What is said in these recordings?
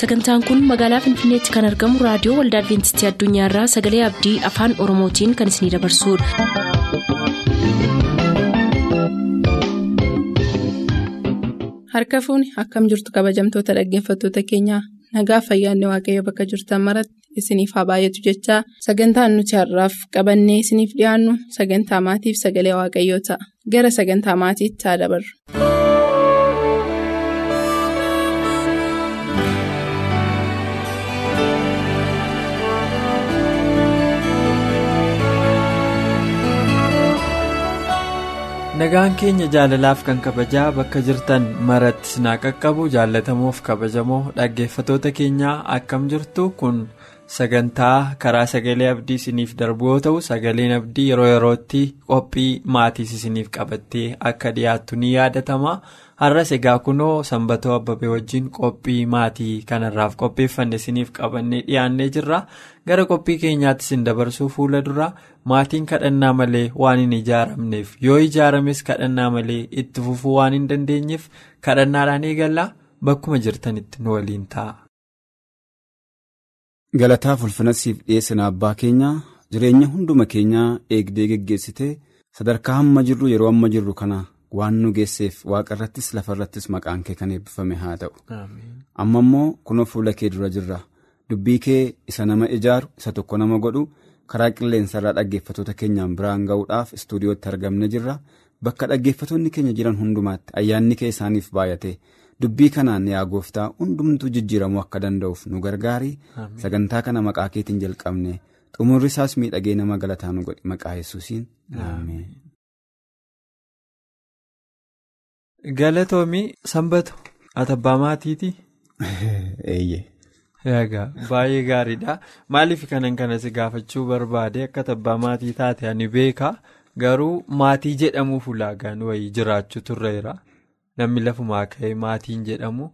sagantaan kun magaalaa finfinneetti kan argamu raadiyoo waldaa adventistii addunyaarraa sagalee abdii afaan oromootiin kan isinidabarsudha. harka fuuni akkam jirtu kabajamtoota dhaggeeffattoota keenyaa nagaa fayyaanne waaqayyo bakka jirtan maratti isiniif haa baay'atu jechaa sagantaan nuti har'aaf qabannee isiniif dhiyaannu sagantaa maatiif sagalee waaqayyoo ta'a gara sagantaa maatiitti haa dabarru. Nagaan keenya jaalalaaf kan kabajaa bakka jirtan maratti sinaa qaqqabu jaallatamoof kabajamoo dhaggeeffatoota keenyaa akkam jirtu kun sagantaa karaa sagalee abdii isiniif darbu yoo ta'u sagaleen abdii yeroo yerootti qophii maatiis isiniif qabattee akka dhiyaattu ni yaadatama har'as egaa kunoo sanbatoo abbabee wajjin qophii maatii kanarraaf qopheeffanne isiniif qabannee dhiyaannee jirra. Gara qophii keenyaatti isin dabarsuu fuula dura. Maatiin kadhannaa malee waan hin ijaaramneef yoo ijaarames kadhannaa malee itti fufuu waan hin dandeenyeef kadhannaadhaan eegallaa. Bakkuma jirtanitti nu waliin ta'a. Galataaf ulfina siif dhiyeessina abbaa keenya jireenya hunduma keenyaa eegdee geggeessitee sadarkaa hamma jirru yeroo amma jirru kana waan nu geesseef waaqa irrattis lafa irrattis maqaan kee kan eebbifame haa ta'u. Amma immoo kunoo fuula kee dura jirra. Dubbii kee isa nama ijaaru isa tokko nama godhu karaa qilleensarraa dhaggeeffatoota keenyaan biraan ga'uudhaaf istuudiyootti argamne jirra. Bakka dhaggeeffatoonni keenya jiran hundumaatti ayyaanni kee isaaniif baay'ate. dubbii kanaan yaa gooftaa hundumtuu jijjiiramuu akka danda'uuf nu gargaari. Sagantaa kana maqaa keetiin jalqabne xumurri isaas miidhagee nama galataa nu godhi maqaa yesuusiin galatoomii sanbatu ati abbaa maatiiti. eeyyee. Egaa baay'ee gaariidha maaliif kanan kanas gaafachuu barbaade akka abbaa maatii taate ani beeka garuu maatii jedhamuuf ulaagaan wayii jiraachuu turreera. namni lafumaa ka'ee maatiin jedhamu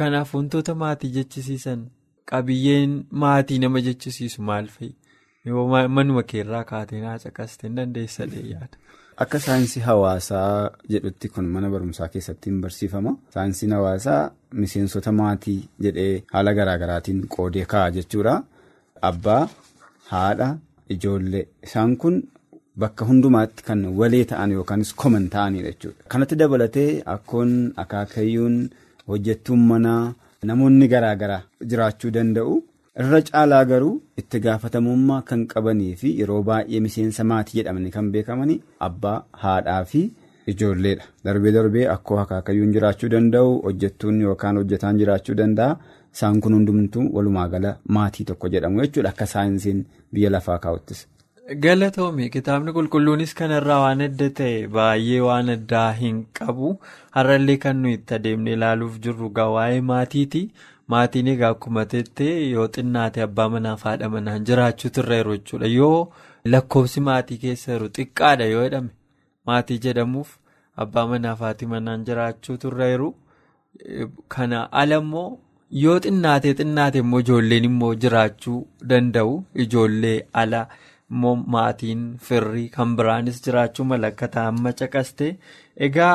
kanaaf wantoota maatii jechisiisan qabiyyeen maatii nama jechisiisu maal fa'i manuma keerraa kaatee naa caqasitee dandeessa yaada. Akka saayinsii hawaasaa jedhutti kun mana barumsaa keessatti hin barsiifama. Saayinsiin hawaasaa miseensota maatii jedhee haala garaagaraatiin qoodee kaa'a jechuudha. Abbaa, haadha, ijoollee isaan kun. Bakka hundumaatti kan walee ta'an yookaanis koman ta'anidha jechuudha. Kanatti dabalatee akkoon akaakayyuun hojjettuun manaa namoonni garaa garaa jiraachuu danda'u. Irra caalaa garuu itti gaafatamummaa kan qabanii fi yeroo baay'ee miseensa maatii jedhamanii kan beekamanii abbaa, haadhaa fi ijoolleedha. Darbee darbee akkoo akaakayyuun jiraachuu danda'u hojjettuun yookaan hojjetaan jiraachuu danda'a. Isaan kun hundumtuu walumaa gala maatii tokko jedhamu jechuudha akka saayinsiin biyya lafaa kaa'uttis. Galatoomii kitaabni qulqulluunis kanarraa waan adda ta'e baay'ee waan addaa hin qabu har'allee kan nuyi itti adeemnee ilaaluuf jirru waa'ee maatiiti maatiin egaa akkuma teettee yoo xinnaate abbaa manaaf haadha manaan jiraachuu turreeru jechuudha yoo lakkoofsi maatii keessa jiru xiqqaadha yoo jedhame maatii jedhamuuf abbaa manaaf haati manaan jiraachuu turreeru kana ala immoo yoo xinnaate xinnaate immoo ijoolleen immoo jiraachuu danda'u ijoollee ala. immoo maatiin firrii kan biraanis jiraachuu malakkataa amma caqaste egaa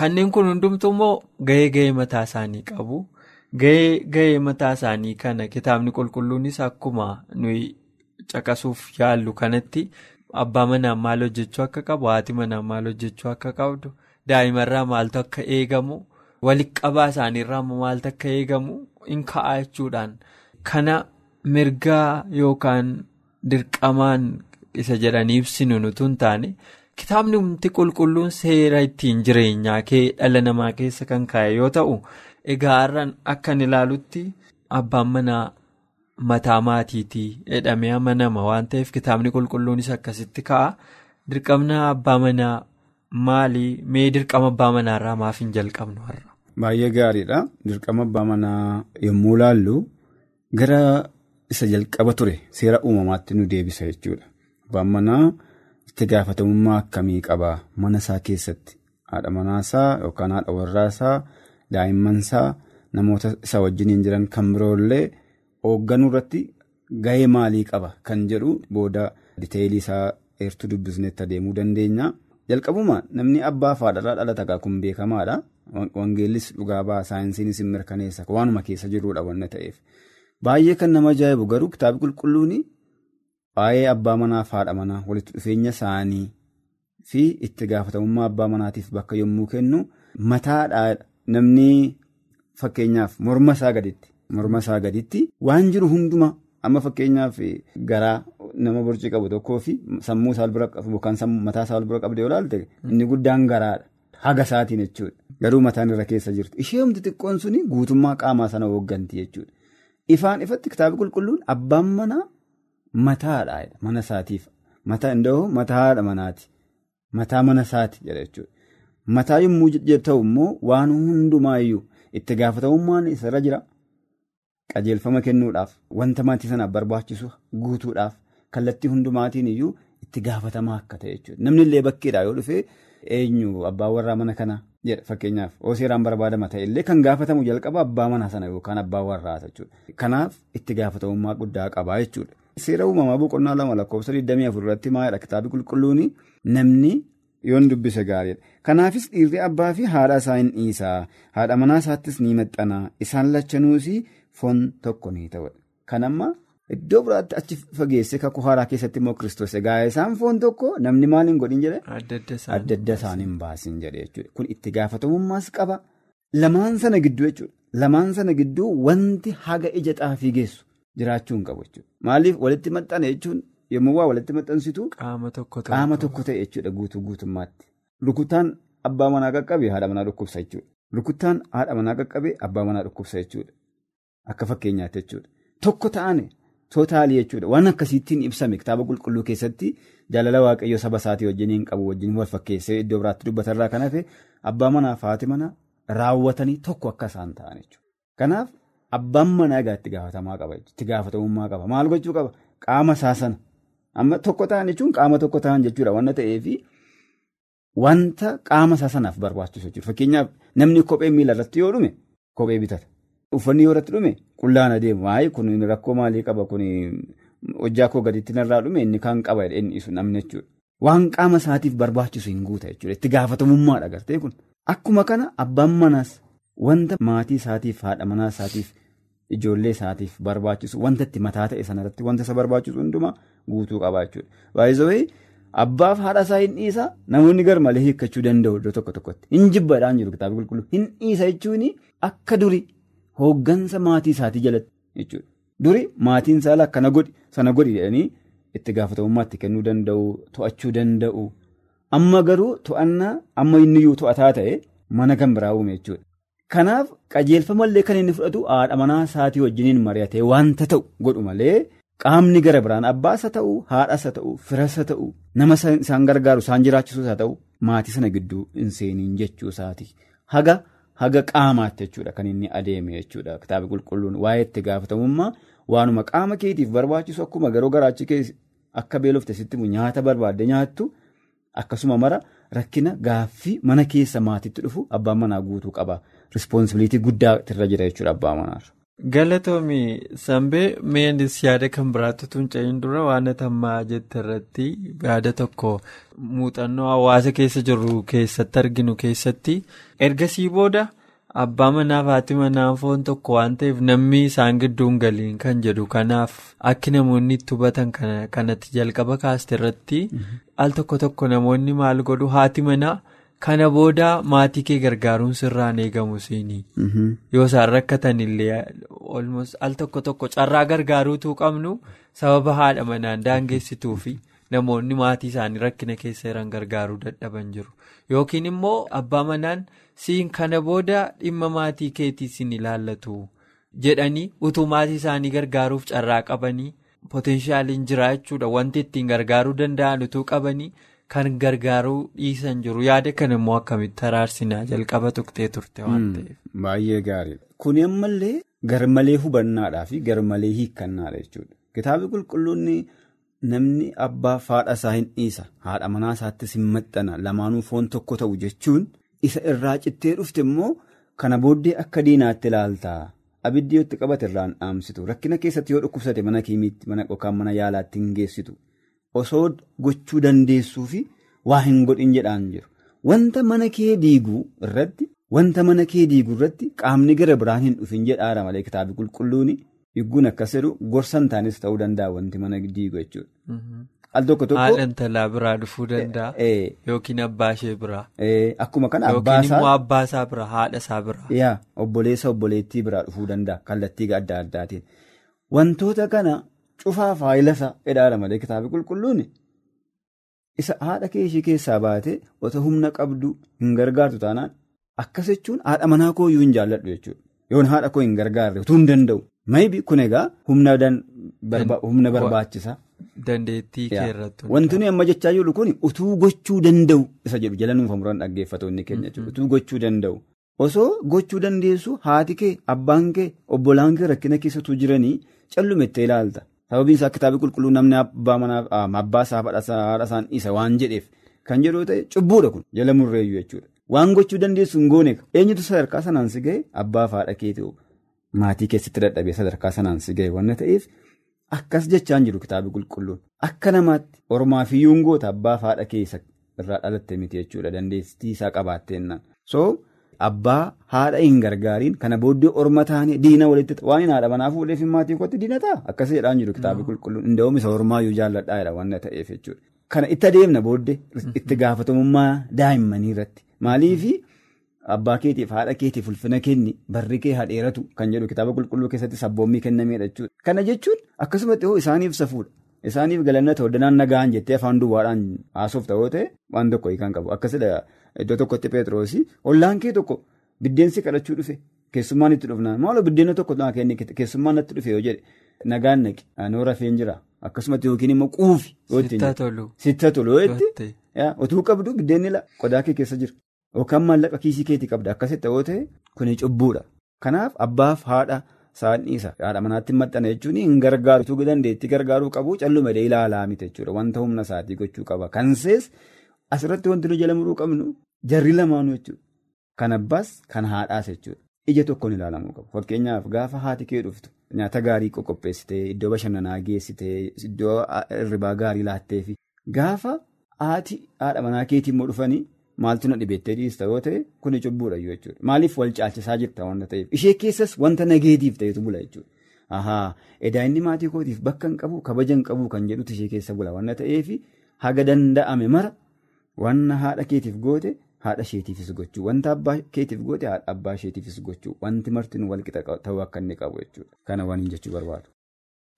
kanneen kun hundumtuu immoo gahee gahee mataa isaanii qabu gahee gahee mataa isaanii kana kitaabni qulqulluunis akkuma nuyi caqasuuf yaallu kanatti abbaa manaan maal hojjechuu akka qabu haati manaan maal hojjechuu akka qabdu daa'imarraa maaltu akka eegamu waliqqabaa isaaniirraa maaltu akka eegamu hin ka'a jechuudhaan kana mirgaa yookaan. Dirqamaan isa jedhanii ibsinu nutu hin taane kitaabni qulqulluun seera ittiin jireenyaa kee dhala namaa keessa kan kaa'e yoo ta'u egaa har'an akkan ilaalutti abbaan manaa mataa maatiitii jedhamee amanama waan ta'eef kitaabni qulqulluunis akkasitti kaa'a dirqamna abbaa manaa maalii mee dirqama abbaa manaarraa maaf hin jalqabnu har'a. Baay'ee gaariidha dirqama abbaa manaa yommuu laallu gara. Isa jalqaba ture seera uumamaatti nu deebisa jechuudha. Abbaan manaa itti gaafatamummaa akkamii qabaa mana isaa keessatti haadha manaasaa yookaan haadha warraasaa daa'immansaa namoota isa wajjiniin jiran kan biroollee hoogganuu irratti gahee maalii qaba kan jedhu booda diteeyilii isaa eertuu dubbisneetti adeemuu dandeenya. jalqabuma namni abbaa fi haadharraa dhalata kun beekamaadha. Wangeellis dhugaa ba'a saayinsiinis hin mirkaneessa waanuma keessa jirudha wanna ta'eef. Baay'ee kan nama ajaa'ibu garuu kitaabni qulqulluun waa'ee abbaa manaa fi haadha manaa walitti dhufeenya isaanii fi itti gaafatamummaa abbaa manaatiif bakka yommuu kennu mataadhaa namni fakkeenyaaf morma isaa gaditti morma isaa gaditti waan jiru hundumaa amma fakkeenyaaf garaa nama borcii qabu tokkoo fi sammuu isaa bira qabu yookaan mataa isaa bira qabdee yoo ilaalte inni guddaan garaadha. Haga isaatiin jechuudha. Garuu mataan irra keessa jirti ishee humti xiqqoon suni guutummaa qaamaa sana hoogganti jechuudha. Ifaan ifatti kitaabni qulqulluun abbaan manaa mataadha mana isaatiif. Mataa manaati. Mataa mana isaati jedha jechuudha mataa yommuu ta'u immoo waan hundumaayyuu itti gaafatamummaan isarra jira. qajeelfama kennuudhaaf wanta maatii sanaaf barbaachisu guutuudhaaf kallattii hundumaatiin iyyuu itti gaafatamaa akka ta'e jechuudha. Namni illee bakkeedhaa yoo dhufe eenyu abbaan warraa mana kana jedha fakkeenyaaf yoo seeraan barbaadama ta'e illee kan gaafatamu jalqaba abbaa mana sana yookaan abbaa warraa jechuudha. Kanaaf itti gaafatamummaa guddaa qabaa jechuudha. Seera uumamaa boqonnaa lama lakkoofsa 24 irratti maalidha kitaabni qulqulluun namni yoon dubbise gaariidha. Kanaafis dhiirri abbaa fi haadha isaa hin dhiisaa haadha manaa isaattis ni maxxana isaan lachanuusi foon tokko ni ta'udha. Kan amma iddoo biraatti achi fageesse kakuu haaraa keessatti immoo kiristoos egaa isaan foon tokko namni maal hin godhin jedhee adda adda isaan hin baasin jedhee jechuudha. Kun itti gaafatamummaas qaba. Lamaan sana gidduu jechuudha. Lamaan sana gidduu wanti haga ija xaafii geessu jiraachuu hin qabu jechuudha. Maaliif walitti maxxane jechuun yommuu waa walitti maxxansitu qaama tokko ta'e jechuudha guutuu guutummaatti. Rukutaan abbaa manaa qaqqabe haadha manaa dhukkubsa jechuudha. Rukutaan haadha manaa qaqqabe abbaa manaa dhukkubsa jechuudha. Akka fakkeenyaatti jechuudha. Tokko ta'an tootaalii jechuudha. Waan akkasiittiin ibsame kitaaba qulqulluu keessatti jaalala waaqayyoo saba isaatii wajjin qabu wajjin wal fakkeessee iddoo biraatti dubbatarraa kan hafe abbaa manaa fi haati manaa raawwatanii tokko akka isaan ta'an jechuudha. Kanaaf abbaan manaa egaa itti gaafatamaa qaba itti gaafatamummaa qaba maal gochuu qaba qaama isaa sana amma tokko ta'an jechuun qaama tokko ta'an jechuudha waan ta'eef wanta qaama isaa sanaaf barbaachisu jechuudha. Fakkeenyaaf namni kophee miila irratti yoo dhume kophee bitata. Uffanni yoo irratti dhume qullaan adeemu waayi kun rakkoo maalii qaba kun hojjaa koo gaditti narraa dhume inni kaan qaba inni isu namni jechuudha. Waan qaama isaatiif barbaachisu hin guuta jechuudha. Itti gaafatamummaadha gartee kun. Akkuma kana abbaan manaas wanta maatii isaatiif haadha manaa isaatiif ijoollee isaatiif barbaachisu wanta itti mataa ta'e sanarratti wanta isa barbaachisu hundumaa guutuu qaba jechuudha. Baay'ee abbaaf haadha isaa hin dhiisa namoonni gar malee hiikkachuu danda'u iddoo tokko tokkotti. Hin jibbadhaan jiru kitaaba qulqulluu. Hin dhiisa jechuun akka durii hooggansa maatii isaatii jalatti jechuudha. Duri maatiin isaa akkana godhi sana godhi jedhanii itti gaafatamummaa itti kennuu danda'u to'achuu danda'u. Amma garuu to'annaa amma inni iyyuu to'ataa ta'e mana kan biraa uume jechuudha. Kanaaf qajeelfamallee kan inni fudhatu haadha manaa isaatii wajjiniin mari'atee wanta ta'u godhu malee qaamni gara biraan abbaas haa ta'u haadhas haa ta'u firas haa ta'u nama isaan gargaaru isaan jiraachisus haa ta'u maatii sana gidduu hin seeniin jechuu isaati. Haga haga qaamaatti jechuudha kan inni adeeme jechuudha kitaaba qulqulluun waa'ee itti gaafatamummaa waanuma qaama keetiif barbaachisu akkuma garuu garaachi akka beelofte sitti nyaata barbaadde nyaattu. Akkasuma mara rakkina gaaffii mana keessa maatiitti dhufu abbaan manaa guutuu qaba. Rispoonsibiliitii guddaa irra jira jechuudha abbaa manaarra. Galatoomii Sambee meenis yaada kan biraatti tuunca'iin dura waan atammaa jette irratti yaada tokko muuxannoo hawaasa keessa jirru keessatti arginu keessatti ergasii booda abbaa manaa fi haati manaa foon tokko waan ta'eef namni isaan gidduun galiin kan jedhu kanaaf akki namoonni itti hubatan kanatti jalqaba kaaste irratti al tokko tokko namoonni maal godhu haati manaa. Kana booda maatii kee gargaaruun sirraan eegamu siinii. Yoo isaan rakkatan illee al tokko tokko carraa gargaaruutu qabnu sababa haadha manaan daangeessituu fi namoonni maatii isaanii rakkina keessa jiran gargaaruu dadhaban jiru. Yookiin immoo abbaa manaan siin kana booda dhimma maatii keetii siin ilaallatu jedhanii utuu maatii isaanii gargaaruuf carraa qabanii potenshaaliin jira jechuudha wanti ittiin gargaaruu danda'an utuu qabanii. Kan gargaaruu dhiisan jiru yaada kan immoo akkamitti araarsinaa jalqaba tuqxee turte waan ta'eef. Baay'ee gaariidha. Kuni ammallee garmalee hubannaadhaa fi garmalee hiikkannaadha jechuudha. Kitaabni qulqulluun namni abbaa haadha isaa hin dhiisa haadha manaa isaattis hin maxxana lamaanuu foon tokko ta'u jechuun isa irraa cittee dhufte immoo kana booddee akka diinaatti ilaalta. Abiddi yoo itti qabate irraan dhaamsitu rakkina keessatti yoo dhukkubsate mana kiimiitti mana yookaan mana yaalaatti hin geessitu. Osoo gochuu dandeessuu fi waa hin godhin jedhaan jiru. Wanta mana kee diiguu irratti wanta mana kee diiguu irratti qaamni gara biraan hin dhufin jedhaara malee kitaabni qulqulluun higguun akkas jedhu gorsa hin taanes ta'uu danda'a wanti mana diigu jechuudha. Al tokko tokko. Haadha intalaa biraa dhufuu danda'a. Yookiin abbaa ishee biraa. Akkuma kana abbaasaa. Yookiin immoo abbaasaa biraa haadha isaa biraa. Yaa obboleessa obboleettii biraa dhufuu danda'a kallattii adda addaatiin. Wantoota kana cufaa faayilasa jedhaara malee kitaabni qulqulluun isa haadha kee ishee keessaa baatee otoo humna qabdu hin gargaartu taanaan akkas jechuun haadha manaa koo iyyuu hin jaalladhu jechuudha. Yoon haadha koo hin gargaarre utuu hin danda'u. Maybi kun egaa humna barbaachisa. Dandeettii kee irratti. Wanti nuyi amma jechaa jirru kun utuu gochuu danda'u isa jedhu jala nuuf muran dhaggeeffatoonni keenya jechuudha. Utuu gochuu danda'u. Osoo gochuu dandeessu haati kee abbaan kee obbolaan kee rakkina keessattuu jiranii callumettee ilaalta. Sababiin isaa kitaabni qulqulluu namni abbaa manaaf abbaa isaa haadha isaan isa waan jedheef kan jedhu ta'e cubbuudha kun jala murreeyyuu jechuudha. Waan gochuu dandeessu hin goone eenyutu sadarkaa sanaan si gahe abbaaf haadha keetii maatii keessatti dadhabee sadarkaa sanaan si gahe waan ta'eef akkas jechaan jiru kitaabni qulqulluun. Akka namaatti ormaafiyyuu hin goota abbaaf haadha keessa irraa dhalatte miti jechuudha dandeettii isaa qabaatteenna. So abbaa haadha hin gargaariin kana booddee orma taane diina walitti waan hin haadha manaa fuudheef maatii kootti diina ta'a. Akkas jedhaan jiru kitaabni qulqulluun. Inda'uum isa ormaayyuu jaalladhaadha waan ta'eef jechuudha. Kana itti adeemna booddee itti gaafatamummaa daa'immanii irratti. Maaliifi abbaa keetiif haadha keetiif ulfina kenni barri kee hadheeratu kan jedhu kitaaba qulqulluu keessatti sabboommii kennameedha jechuudha. Kana jechuun akkasumatti hoo isaaniif safuudha. Isaaniif galanna ta'u danaan nagaan jettee afaan duwwaadhaan haasofta yoo ta'e waan tokko hiikan qabu. Akkasidha iddoo tokkotti Pheexroosii ollaan kee tokko biddeensi kadhachuu dhufe keessummaan itti dhufnaan maaloo biddeena tokko naa kenni keessummaan natti dhufe yoo jedhe nagaan naqi anoo rafeen jira akkasumatti yookiin immoo quufi. Sitta tolu. Sitta tolu yoo itti otuu qabdu biddeenni qodaa kee keessa jira. Yookaan maallaqa kiisii keetii qabda akkasitti yoo ta'e kuni cubbuudha. Kanaaf abbaaf haadha saadhiisa haadha manaatti maxxana jechuun hin gargaaru dandeettii gargaaruu qabu callumadee ilaalaa miti jechuudha wanta humna isaatii gochuu qaba. Kansees asirratti wanti nu jala muruu qabnu jarri lamaanuu jechuudha. Kan abbaas kan haadhaas jechuudha. Ija tokkoon ilaalamuu qabu. Fakkeenyaaf gaafa haati kee dhuftu nyaata gaarii qopheessitee iddoo bashannanaa geessitee iddoo hirribaa gaarii laatteefi gaafa haati haadha manaa keetii immoo dhufanii. Maaltu na dhibeettee dhiista yoo ta'e kuni cubbuudha jechuudha. Maaliif wal caalchisaa jirta wanta ta'eef ishee keessas wanta nageetiif ta'etu bula jechuudha. Ahaa edaa inni maatii kootiif bakka hin qabu kabaja hin qabu kan jedhutu ishee keessa bula wanta ta'eef haga danda'ame mara wanna haadha keetiif goote haadha isheetiifis gochuu wanta abbaa keetiif goote haadha abbaa isheetiifis gochuu wanti marti nu walqixa ta'uu akka inni qabu jechuudha. Kana waan hin jechuu barbaadu.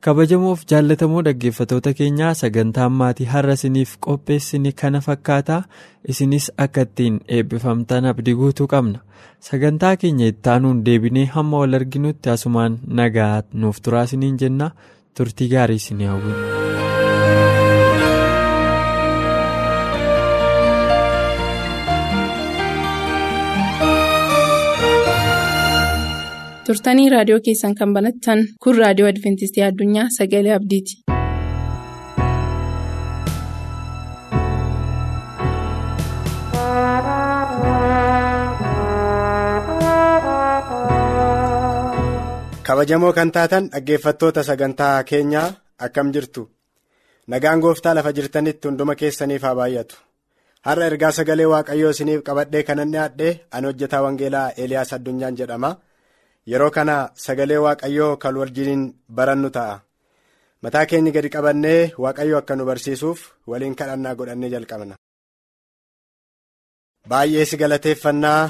Kabajamoof jaallatamoo dhaggeeffatoota keenyaa sagantaan maatii har'a isiniif qopheessine kana fakkaata. Isinis akka ittiin eebbifamtan abdii guutuu qabna. Sagantaa keenya ittaanuun deebinee hamma wal arginutti asumaan nagaa nuuf turaa isiniin jenna. Turtii gaarii isin hawwina. Turtanii raadiyoo keessan kan banattan kun raadiyoo adventistii addunyaa sagalee abdiiti. kabajamoo kan taatan dhaggeeffattoota sagantaa keenyaa akkam jirtu nagaan gooftaa lafa jirtanitti hunduma keessaniif haa baay'atu har'a ergaa sagalee waaqayyoo isiniif qabadhee kanan dhiyaadhee ani hojjetaa wangeelaa eeliyaas addunyaan jedhama. Yeroo kana sagalee waaqayyoo kan wajjiniin barannu ta'a mataa keenya gadi qabannee waaqayyo akka nu barsiisuuf waliin kadhannaa godhannee jalqabna. baay'ee si galateeffannaa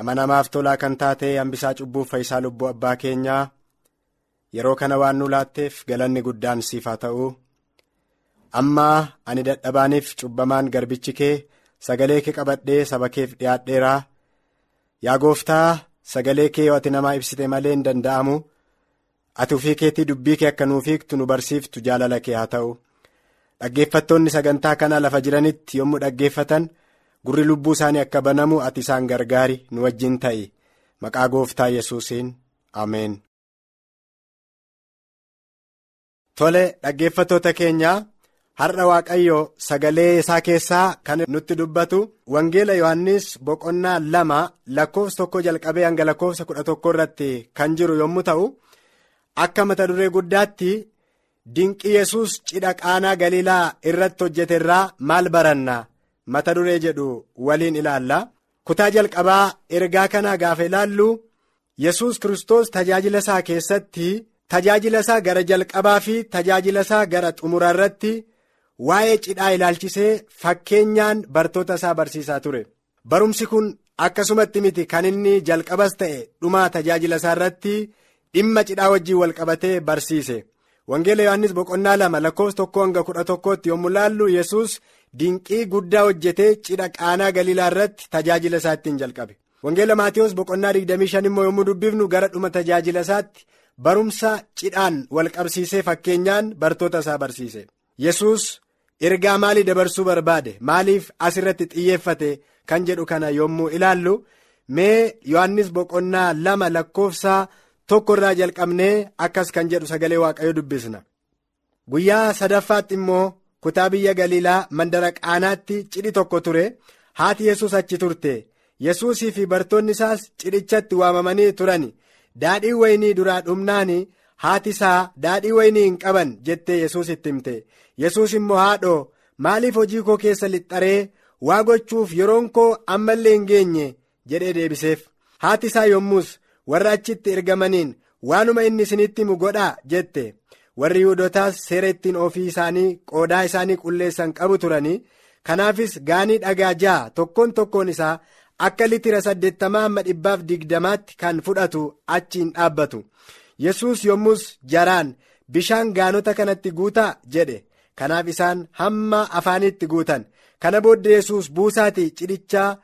amanamaaf tolaa kan taate hambisaa cubbuuf fayyisaa lubbuu abbaa keenyaa yeroo kana waan nu laatteef galanni guddaan siif haa ta'u amma ani dadhabaaniif cubbamaan garbichi kee sagalee kee qabadhee saba keef yaa gooftaa. Sagalee kee ati namaa ibsite malee hin danda'amu ati ofii keetii dubbii kee akka nuuf hiiktu nu barsiiftu jaalala kee haa ta'u. Dhaggeeffattoonni sagantaa kana lafa jiranitti yommuu dhaggeeffatan gurri lubbuu isaanii akka banamu ati isaan gargaari nu wajjin ta'i. Maqaa gooftaa yesuusiin. Ameen. tole dhaggeeffattoota keenyaa har'a waaqayyo sagalee isaa keessaa kan nutti dubbatu wangeela yohannis boqonnaa lama lakkoofsa tokko jalqabee hanga lakkoofsa kudha tokko irratti kan jiru yommuu ta'u akka mata duree guddaatti dinqii yesus cidha qaanaa galiilaa irratti hojjete irraa maal baranna? Mata duree jedhu waliin ilaalla. Kutaa jalqabaa ergaa kanaa gaafa ilaallu yesus kristos tajaajila isaa keessatti tajaajila isaa gara jalqabaa fi tajaajila isaa gara xumuraa irratti waa'ee cidhaa ilaalchisee fakkeenyaan bartoota isaa barsiisaa ture. Barumsi kun akkasumatti miti kan inni jalqabas ta'e dhumaa tajaajila isaa irratti dhimma cidhaa wajjiin walqabatee barsiise. Wangeela yohannis boqonnaa lama lakkoofsa tokko hanga kudha tokkootti yommuu laallu yesus dinqii guddaa hojjetee cidha qaanaa galiilaa irratti tajaajila isaa ittiin jalqabe. Wangeela maatiyoos boqonnaa 25 immoo yommuu dubbifnu gara dhuma tajaajila isaatti barumsa cidhaan walqabsiisee fakkeenyaan bartoota isaa barsiise. Yesus ergaa maalii dabarsuu barbaade? Maaliif asirratti xiyyeeffate kan jedhu kana yommuu ilaallu? Mee yohannis boqonnaa lama lakkoofsa tokko irraa jalqabnee akkas kan jedhu sagalee waaqayyoo dubbisna. Guyyaa sadaffaatti immoo kutaa biyya galiilaa mandara qaanaatti cidhi tokko ture. Haati yesus achi turte. Yesuusii fi bartoonni isaas cidhichatti waamamanii turan daadhii waynii duraa dhumnaan haati isaa daadhii waynii hin qaban jettee yesus itti himte. Yesus immoo haadhoo maaliif hojii koo keessa lixxaree? Waa gochuuf yeroon koo ammallee hin geenye jedhee deebiseef. Haati isaa yommus warra achitti ergamaniin waanuma inni isinitti himu godhaa? jette. Warri yihudotaas seera ittiin ofii isaanii qoodaa isaanii qulleessan qabu turanii kanaafis gaanii dhagaa ja'a. Tokkoon tokkoon isaa akka litira saddeettamaa hamma dhibbaaf digdamaatti kan fudhatu achiin dhaabbatu yesus yommus jaraan bishaan gaanota kanatti guutaa? jedhe. Kanaaf isaan hamma afaaniitti guutan. Kana booddee yesus buusaatii cidhichaa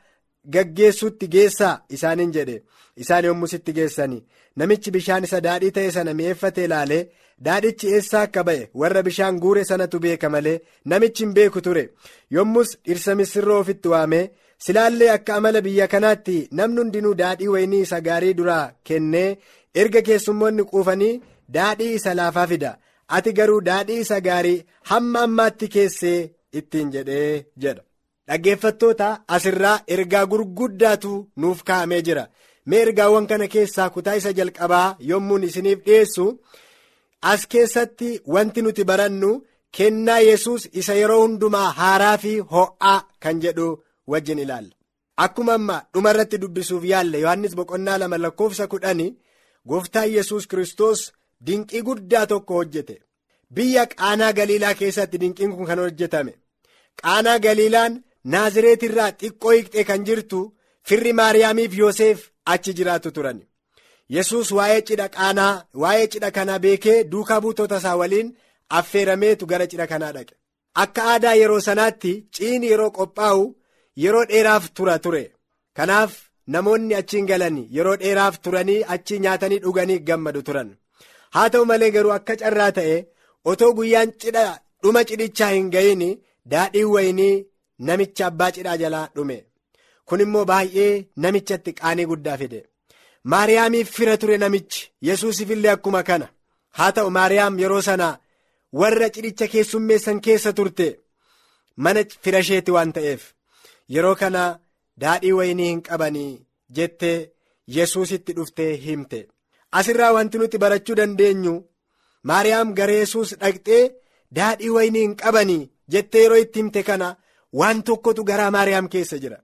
gaggeessutti geessaa? isaaniin jedhe. Isaan yommusitti geessanii namichi bishaan isa daadhii ta'e sana mi'eeffate ilaalee daadhichi eessaa akka ba'e? Warra bishaan guure sanatu beeka malee namichi hin beeku ture. Yommus dhirsa misirroo ofitti waamee silaallee akka amala biyya kanaatti namni hundinuu daadhii waynii isa gaarii duraa kennee erga keessummoonni quufanii daadhii isa laafaa fida. Ati garuu daadhii isa gaarii hamma ammaatti keessee ittiin jedhee jedha. dhaggeeffattoota asirraa ergaa gurguddaatu nuuf kaa'amee jira. Mee ergaawwan kana keessaa kutaa isa jalqabaa yommuun isiniif dhiyeessu as keessatti wanti nuti barannu kennaa yesus isa yeroo hundumaa haaraa fi ho'aa kan jedhu wajjin ilaalla. Akkuma amma dhuma irratti dubbisuuf yaalle yohannis boqonnaa lama lakkoofsa kudhani gooftaan yesus kristos dinqii guddaa tokko hojjete. Biyya qaanaa galiilaa keessatti dinqiin kun kan hojjetame. Qaanaa galiilaan naazireet irraa xiqqoo hiiqxee kan jirtu firri maariyaamiif yoosef achi jiraatu turan. Yesus waa'ee cidha qaanaa waa'ee cidha kanaa beekee duukaa buutota isaa waliin affeerameetu gara cidha kanaa dhaqe. Akka aadaa yeroo sanaatti ciini yeroo qophaa'u yeroo dheeraaf tura ture. Kanaaf namoonni achiin galanii yeroo dheeraaf turanii achii nyaatanii dhuganii gammadu turan. Haa ta'u malee garuu akka carraa ta'e otoo guyyaan cidha dhuma cidhichaa hin ga'iin daadhiin waynii namicha abbaa cidhaa jalaa dhume. Kun immoo baay'ee namichatti qaanii guddaa fide. Maariyaamiif fira ture namichi yesuusif illee akkuma kana. Haa ta'u maariyaam yeroo sana warra cidhicha keessummeessan keessa turte mana fira isheeti waan ta'eef. Yeroo kana daadhii waynii hin qabanii jettee yesuusitti dhuftee himte. Asirraa wanti nuti barachuu dandeenyu maariyaam gara yesuus dhaqxee daadhii waynii hin qabanii jettee yeroo itti himte kana waan tokkotu garaa maariyaam keessa jira.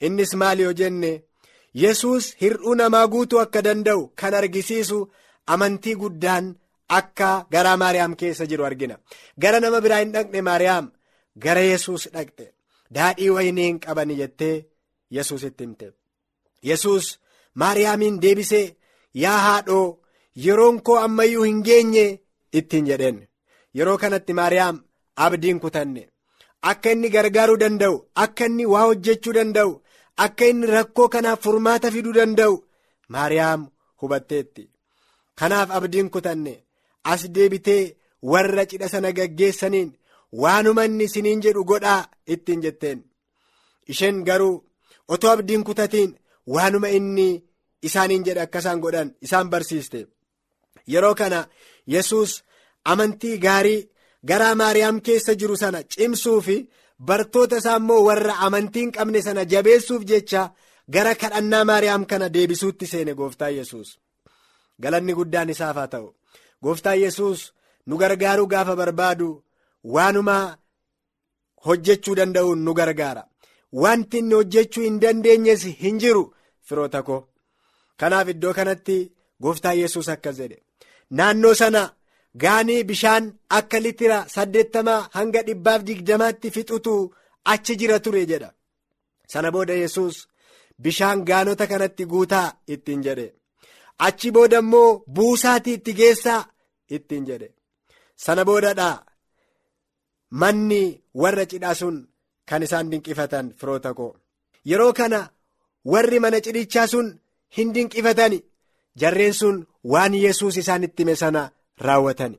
Innis maali yoo jenne yesus hir'uu namaa guutuu akka danda'u kan argisiisu amantii guddaan akka garaa maariyaam keessa jiru argina. Gara nama biraa hin dhaqne maariyaam gara yesus dhaqxe. Daadhii waynii hin qabani jettee yesus itti himte. Yesus maariyaamiin deebisee yaa haadhoo yeroon koo ammayyuu hin geenye ittiin jedheen. Yeroo kanatti maariyaam abdiin kutanne. Akka inni gargaaruu danda'u akka inni waa hojjechuu danda'u akka inni rakkoo kanaaf furmaata fiduu danda'u maariyaam hubatteetti. Kanaaf abdiin kutanne as deebitee warra cidha sana gaggeessaniin waanuma inni isiniin jedhu godhaa ittiin jetteen. Isheen garuu otoo abdiin kutatiin waanuma inni isaaniin jedhe akka isaan godhan isaan barsiiste. Yeroo kana yesus amantii gaarii garaa maariyaam keessa jiru sana cimsuu fi bartoota isaa immoo warra amantii hin qabne sana jabeessuuf jecha gara kadhannaa maariyaam kana deebisuutti seene gooftaa yesus galanni guddaan isaaf haa ta'u. Gooftaa yesus nu gargaaruu gaafa barbaadu waanuma hojjechuu danda'uun nu gargaara wanti inni hojjechuu hin dandeenyes hin jiru firoota koo. Kanaaf iddoo kanatti gooftaa yesus akkas jedhe. Naannoo sana gaanii bishaan akka litira saddeettamaa hanga dhibbaaf digdamaatti fixutu achi jira ture jedha. Sana booda yesus bishaan gaanota kanatti guutaa ittiin jedhe. Achi booda immoo buusaatii itti geessaa ittiin jedhe. Sana boodadhaa. Manni warra cidhaa sun kan isaan dinqifatan firoota koo. Yeroo kana warri mana cidhichaa sun hin dinqifatani. Jarreen sun waan yesus isaan itti hime sana raawwatan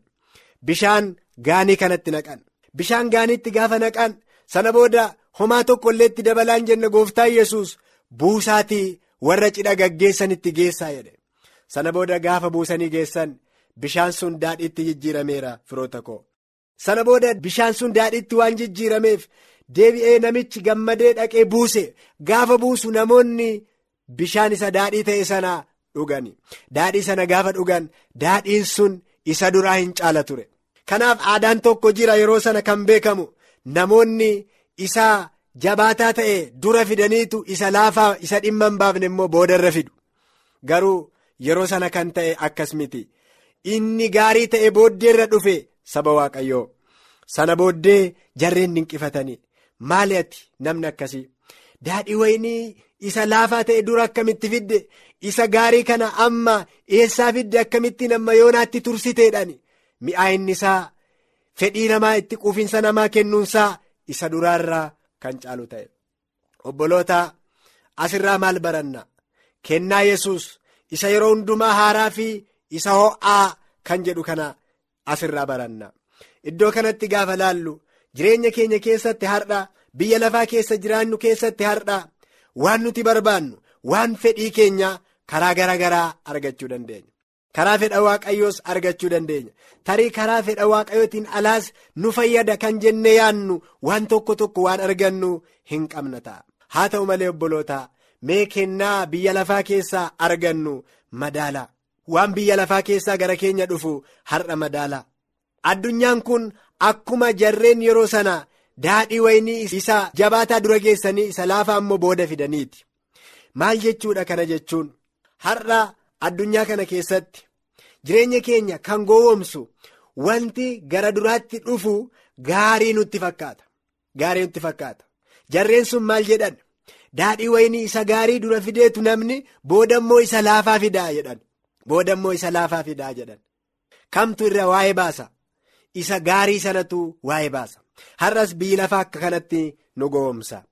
bishaan gaanii kanatti naqan. Bishaan gaaniitti gaafa naqan sana booda homaa tokko illee itti dabalaan jenna gooftaa yesus buusaatii warra cidha gaggeessanitti geessaa jedhe. Sana booda gaafa buusanii geessan bishaan sun daadhiitti jijjiirameera firoota koo. Sana booda bishaan sun daadhiitti waan jijjiirameef deebi'ee namichi gammadee dhaqee buuse. Gaafa buusu namoonni bishaan isa daadhii ta'e sana dhugani daadhii sana gaafa dhugan daadhiin sun isa duraa hin caala ture. Kanaaf aadaan tokko jira yeroo sana kan beekamu. Namoonni isa jabaataa ta'e dura fidaniitu isa laafaa isa dhimma hin baafne immoo boodarra fidu. Garuu yeroo sana kan ta'e akkas miti. Inni gaarii ta'e booddeerra dhufe saba waaqayyoo. Sana booddee jarreen dinqifatanii maali ati namni akkasii? Daadhii waynii isa laafaa ta'e dura akkamitti fidde? Isa gaarii kana amma eessaa fidde akkamittiin amma yoonaatti tursiteedhaan mi'aayinni isaa fedhii namaa itti quufinsa namaa kennuunsaa isa duraarraa kan caalu ta'e. Obboloota asirraa maal baranna? Kennaa yesus isa yeroo hundumaa haaraa fi isa ho'aa kan jedhu kana asirraa baranna. Iddoo kanatti gaafa laallu jireenya keenya keessatti har'a biyya lafaa keessa jiraannu keessatti har'a. Waan nuti barbaannu waan fedhii keenya karaa gara garaa argachuu dandeenya. Karaa fedha waaqayyoos argachuu dandeenya. Tarii karaa fedha waaqayyootiin alaas nu fayyada kan jenne yaannu waan tokko tokko waan argannu hin qabna ta'a haa ta'u malee obboloota mee kennaa biyya lafaa keessaa argannu madaala. Waan biyya lafaa keessaa gara keenya dhufu har'a madaala. Addunyaan kun akkuma jarreen yeroo sana daadhii waynii isa jabaataa dura geessanii isa laafaa immoo booda fidaniiti. Maal jechuudha kana jechuun? Har'a addunyaa kana keessatti jireenya keenya kan gowwomsu wanti gara duraatti dhufu gaarii nutti fakkaata. Gaarii nutti fakkaata. Jarreen sun maal jedhan? Daadhii waynii isa gaarii dura fideetu namni booda immoo isa laafaa fidaa jedhan. Booda immoo isa laafaa fidaa jedhan. Kamtu irra waa'ee baasa isa gaarii sanatu waa'ee baasa. Har'as biyyi lafaa akka kanatti nu gowwomsa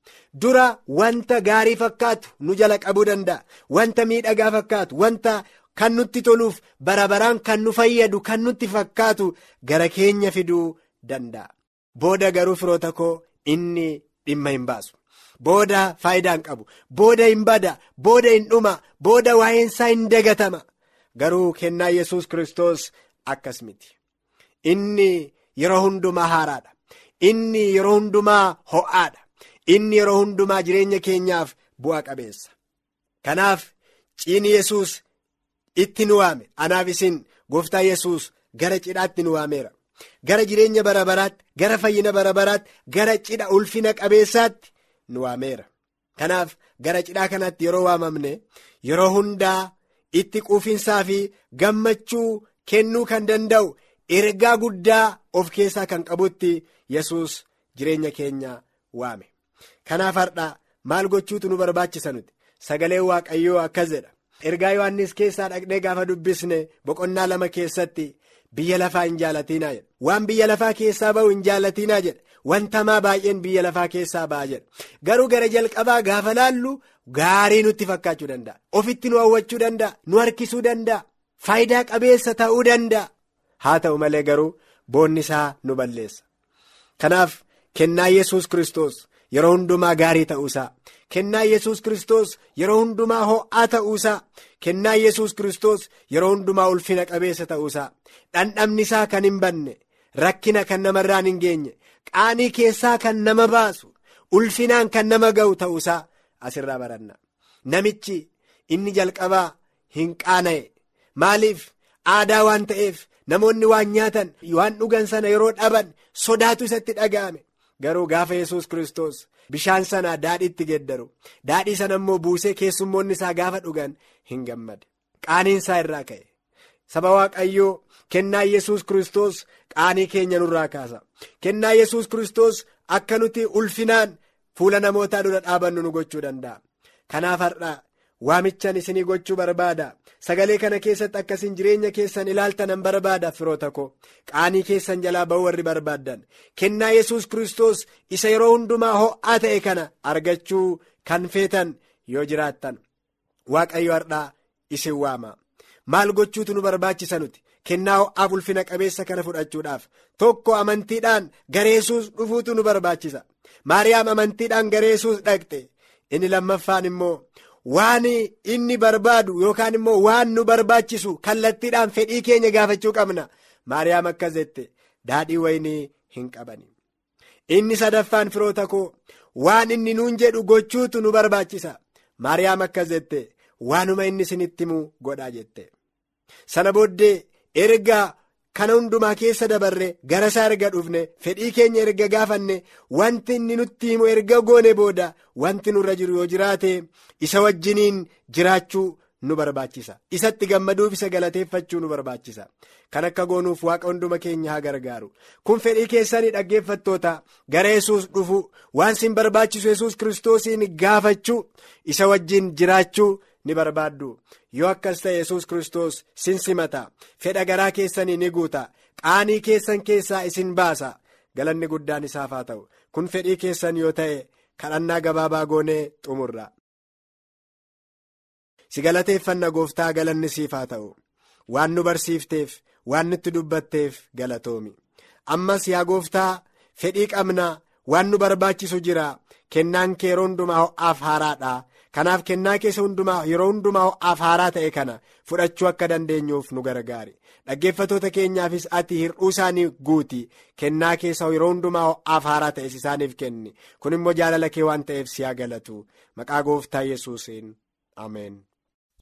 dura wanta gaarii fakkaatu nu jala qabuu danda'a. Wanta miidhagaa fakkaatu wanta kan nutti toluuf bara baraan kan nu fayyadu kan nutti fakkaatu gara keenya fiduu danda'a. Booda garuu firoota koo inni dhimma hin baasu. Booda faayidaa qabu. Booda hin bada. Booda hin dhuma. Booda waa'eensaa hin dagatama. Garuu kennaa yesus kristos akkas miti inni yeroo hundumaa haaraadha. Inni yeroo hundumaa ho'aadha. Inni yeroo hundumaa jireenya keenyaaf bu'a qabeessa. Kanaaf ciini yesus itti nu waame. Anaaf isin gooftaa yesus gara cidhaatti nu waameera. Gara jireenya bara baraatti gara fayyina bara baraatti gara cidha ulfina qabeessaatti nu waameera. Kanaaf gara cidhaa kanatti yeroo waamamne yeroo hundaa itti quufinsaa fi gammachuu kennuu kan danda'u ergaa guddaa of keessaa kan qabutti yesus jireenya keenya waame. Kanaaf har'a maal gochuutu nu barbaachisa nuti? Sagalee waaqayyoo akkas jedha. Ergaa yohannis keessaa dhaqnee gaafa dubbisne boqonnaa lama keessatti biyya lafaa hin jaalatinaa jedha. Waan biyya lafaa keessaa ba'u hin jaalatinaa jedha. Wantamaa baay'een biyya lafaa keessaa ba'a jedha. Garuu gara jalqabaa gaafa laallu gaarii nutti fakkaachuu danda'a. Ofitti nu hawwachuu danda'a. Nu harkisuu danda'a. Faayidaa qabeessa ta'uu danda'a haa ta'u malee garuu boonni isaa nu balleessa. Kanaaf kennaa yesus kristos yeroo hundumaa gaarii ta'uusaa kennaa yesus kristos yeroo hundumaa ho'aa ta'uusaa kennaa yesus kristos yeroo hundumaa ulfina qabeessa ta'uusaa dhandhamni isaa kan hin banne rakkina kan namarraan hin geenye qaanii keessaa kan nama baasu ulfinaan kan nama ga'u ta'uusaa asirraa baranna. Namichi inni jalqabaa hin qaana'e. Maaliif? Aadaa waan ta'eef namoonni waan nyaatan waan dhugan sana yeroo dhaban sodaatu isatti dhaga'ame. Garuu gaafa yesus kristos bishaan sana daadhiitti geddaru daadhii sana immoo buusee keessummoonni isaa gaafa dhugan hin gammade. Qaaniin isaa irraa ka'e. Saba waaqayyoo kennaa yesus kristos qaanii keenya nurraa kaasa. Kennaa yesus kristos akka nuti ulfinaan fuula namootaa dura dhaabannu nu gochuu danda'a. Kanaaf har'a waamichan isinii gochuu barbaada. Sagalee kana keessatti akkasiin jireenya keessan ilaaltanan barbaada firoota koo qaanii keessan jalaa ba'uu warri barbaaddan. Kennaa yesus kristos isa yeroo hundumaa ho'aa ta'e kana argachuu kan feetan yoo jiraattan. Waaqayyo har'aa isin waama. Maal gochuutu nu barbaachisa nuti? Kennaa ho'aaf ulfina qabeessa kana fudhachuudhaaf. Tokko amantiidhaan gara yesus dhufuutu nu barbaachisa. Maariyaam amantiidhaan gara yesus dhaqxe. Inni lammaffaan immoo. Waan inni barbaadu yookaan immoo waan nu barbaachisu kallattiidhaan fedhii keenya gaafachuu qabna. Maariyaam akkas jette daadhii waynii hin qabani. Inni sadaffaan firoota koo waan inni nuun jedhu gochuutu nu barbaachisa. Maariyaam akkas jette waanuma inni isinitti himu godhaa jette. Sana booddee erga kana hundumaa keessa dabarre isaa erga dhufne fedhii keenya erga gaafanne wanti inni nutti himu erga goone booda wanti nurra jiru yoo jiraate isa wajjiniin jiraachuu nu barbaachisa. Isatti gammaduuf isa galateeffachuu nu barbaachisa. Kan akka goonuuf waaqa hunduma keenya haa gargaaru. Kun fedhii keessanii dhaggeeffattoota gara yesus dhufu waan sin barbaachisu yesus kiristoosiin gaafachuu isa wajjin jiraachuu ni barbaaddu. Yoo akkas ta'e yesus kristos sin simata. Fedha garaa keessanii ni guuta. Qaanii keessan keessaa isin baasa. Galanni guddaan isaaf haa ta'u. Kun fedhii keessan yoo ta'e kadhannaa gabaabaa goonee xumurra. si galateeffanna gooftaa galanni siif haa ta'u. Waan nu barsiifteef waan nutti dubbatteef galatoomi. Ammas yaa gooftaa fedhii qabna waan nu barbaachisu jira. Kennaan kee yeroo hundumaa ho'aaf haaraadha. Kanaaf kennaa keessa hundumaa yeroo hundumaa ho'aaf haaraa ta'e kana fudhachuu akka dandeenyuuf nu gargaari. Dhaggeeffatoota keenyaafis ati hir'uu isaanii guuti. Kennaa keessa yeroo hundumaa ho'aaf haaraa ta'es isaaniif kenni. Kun immoo jaalala kee waan ta'eef siyaa galatu. Maqaa gooftaa yesuusiin. Ameen.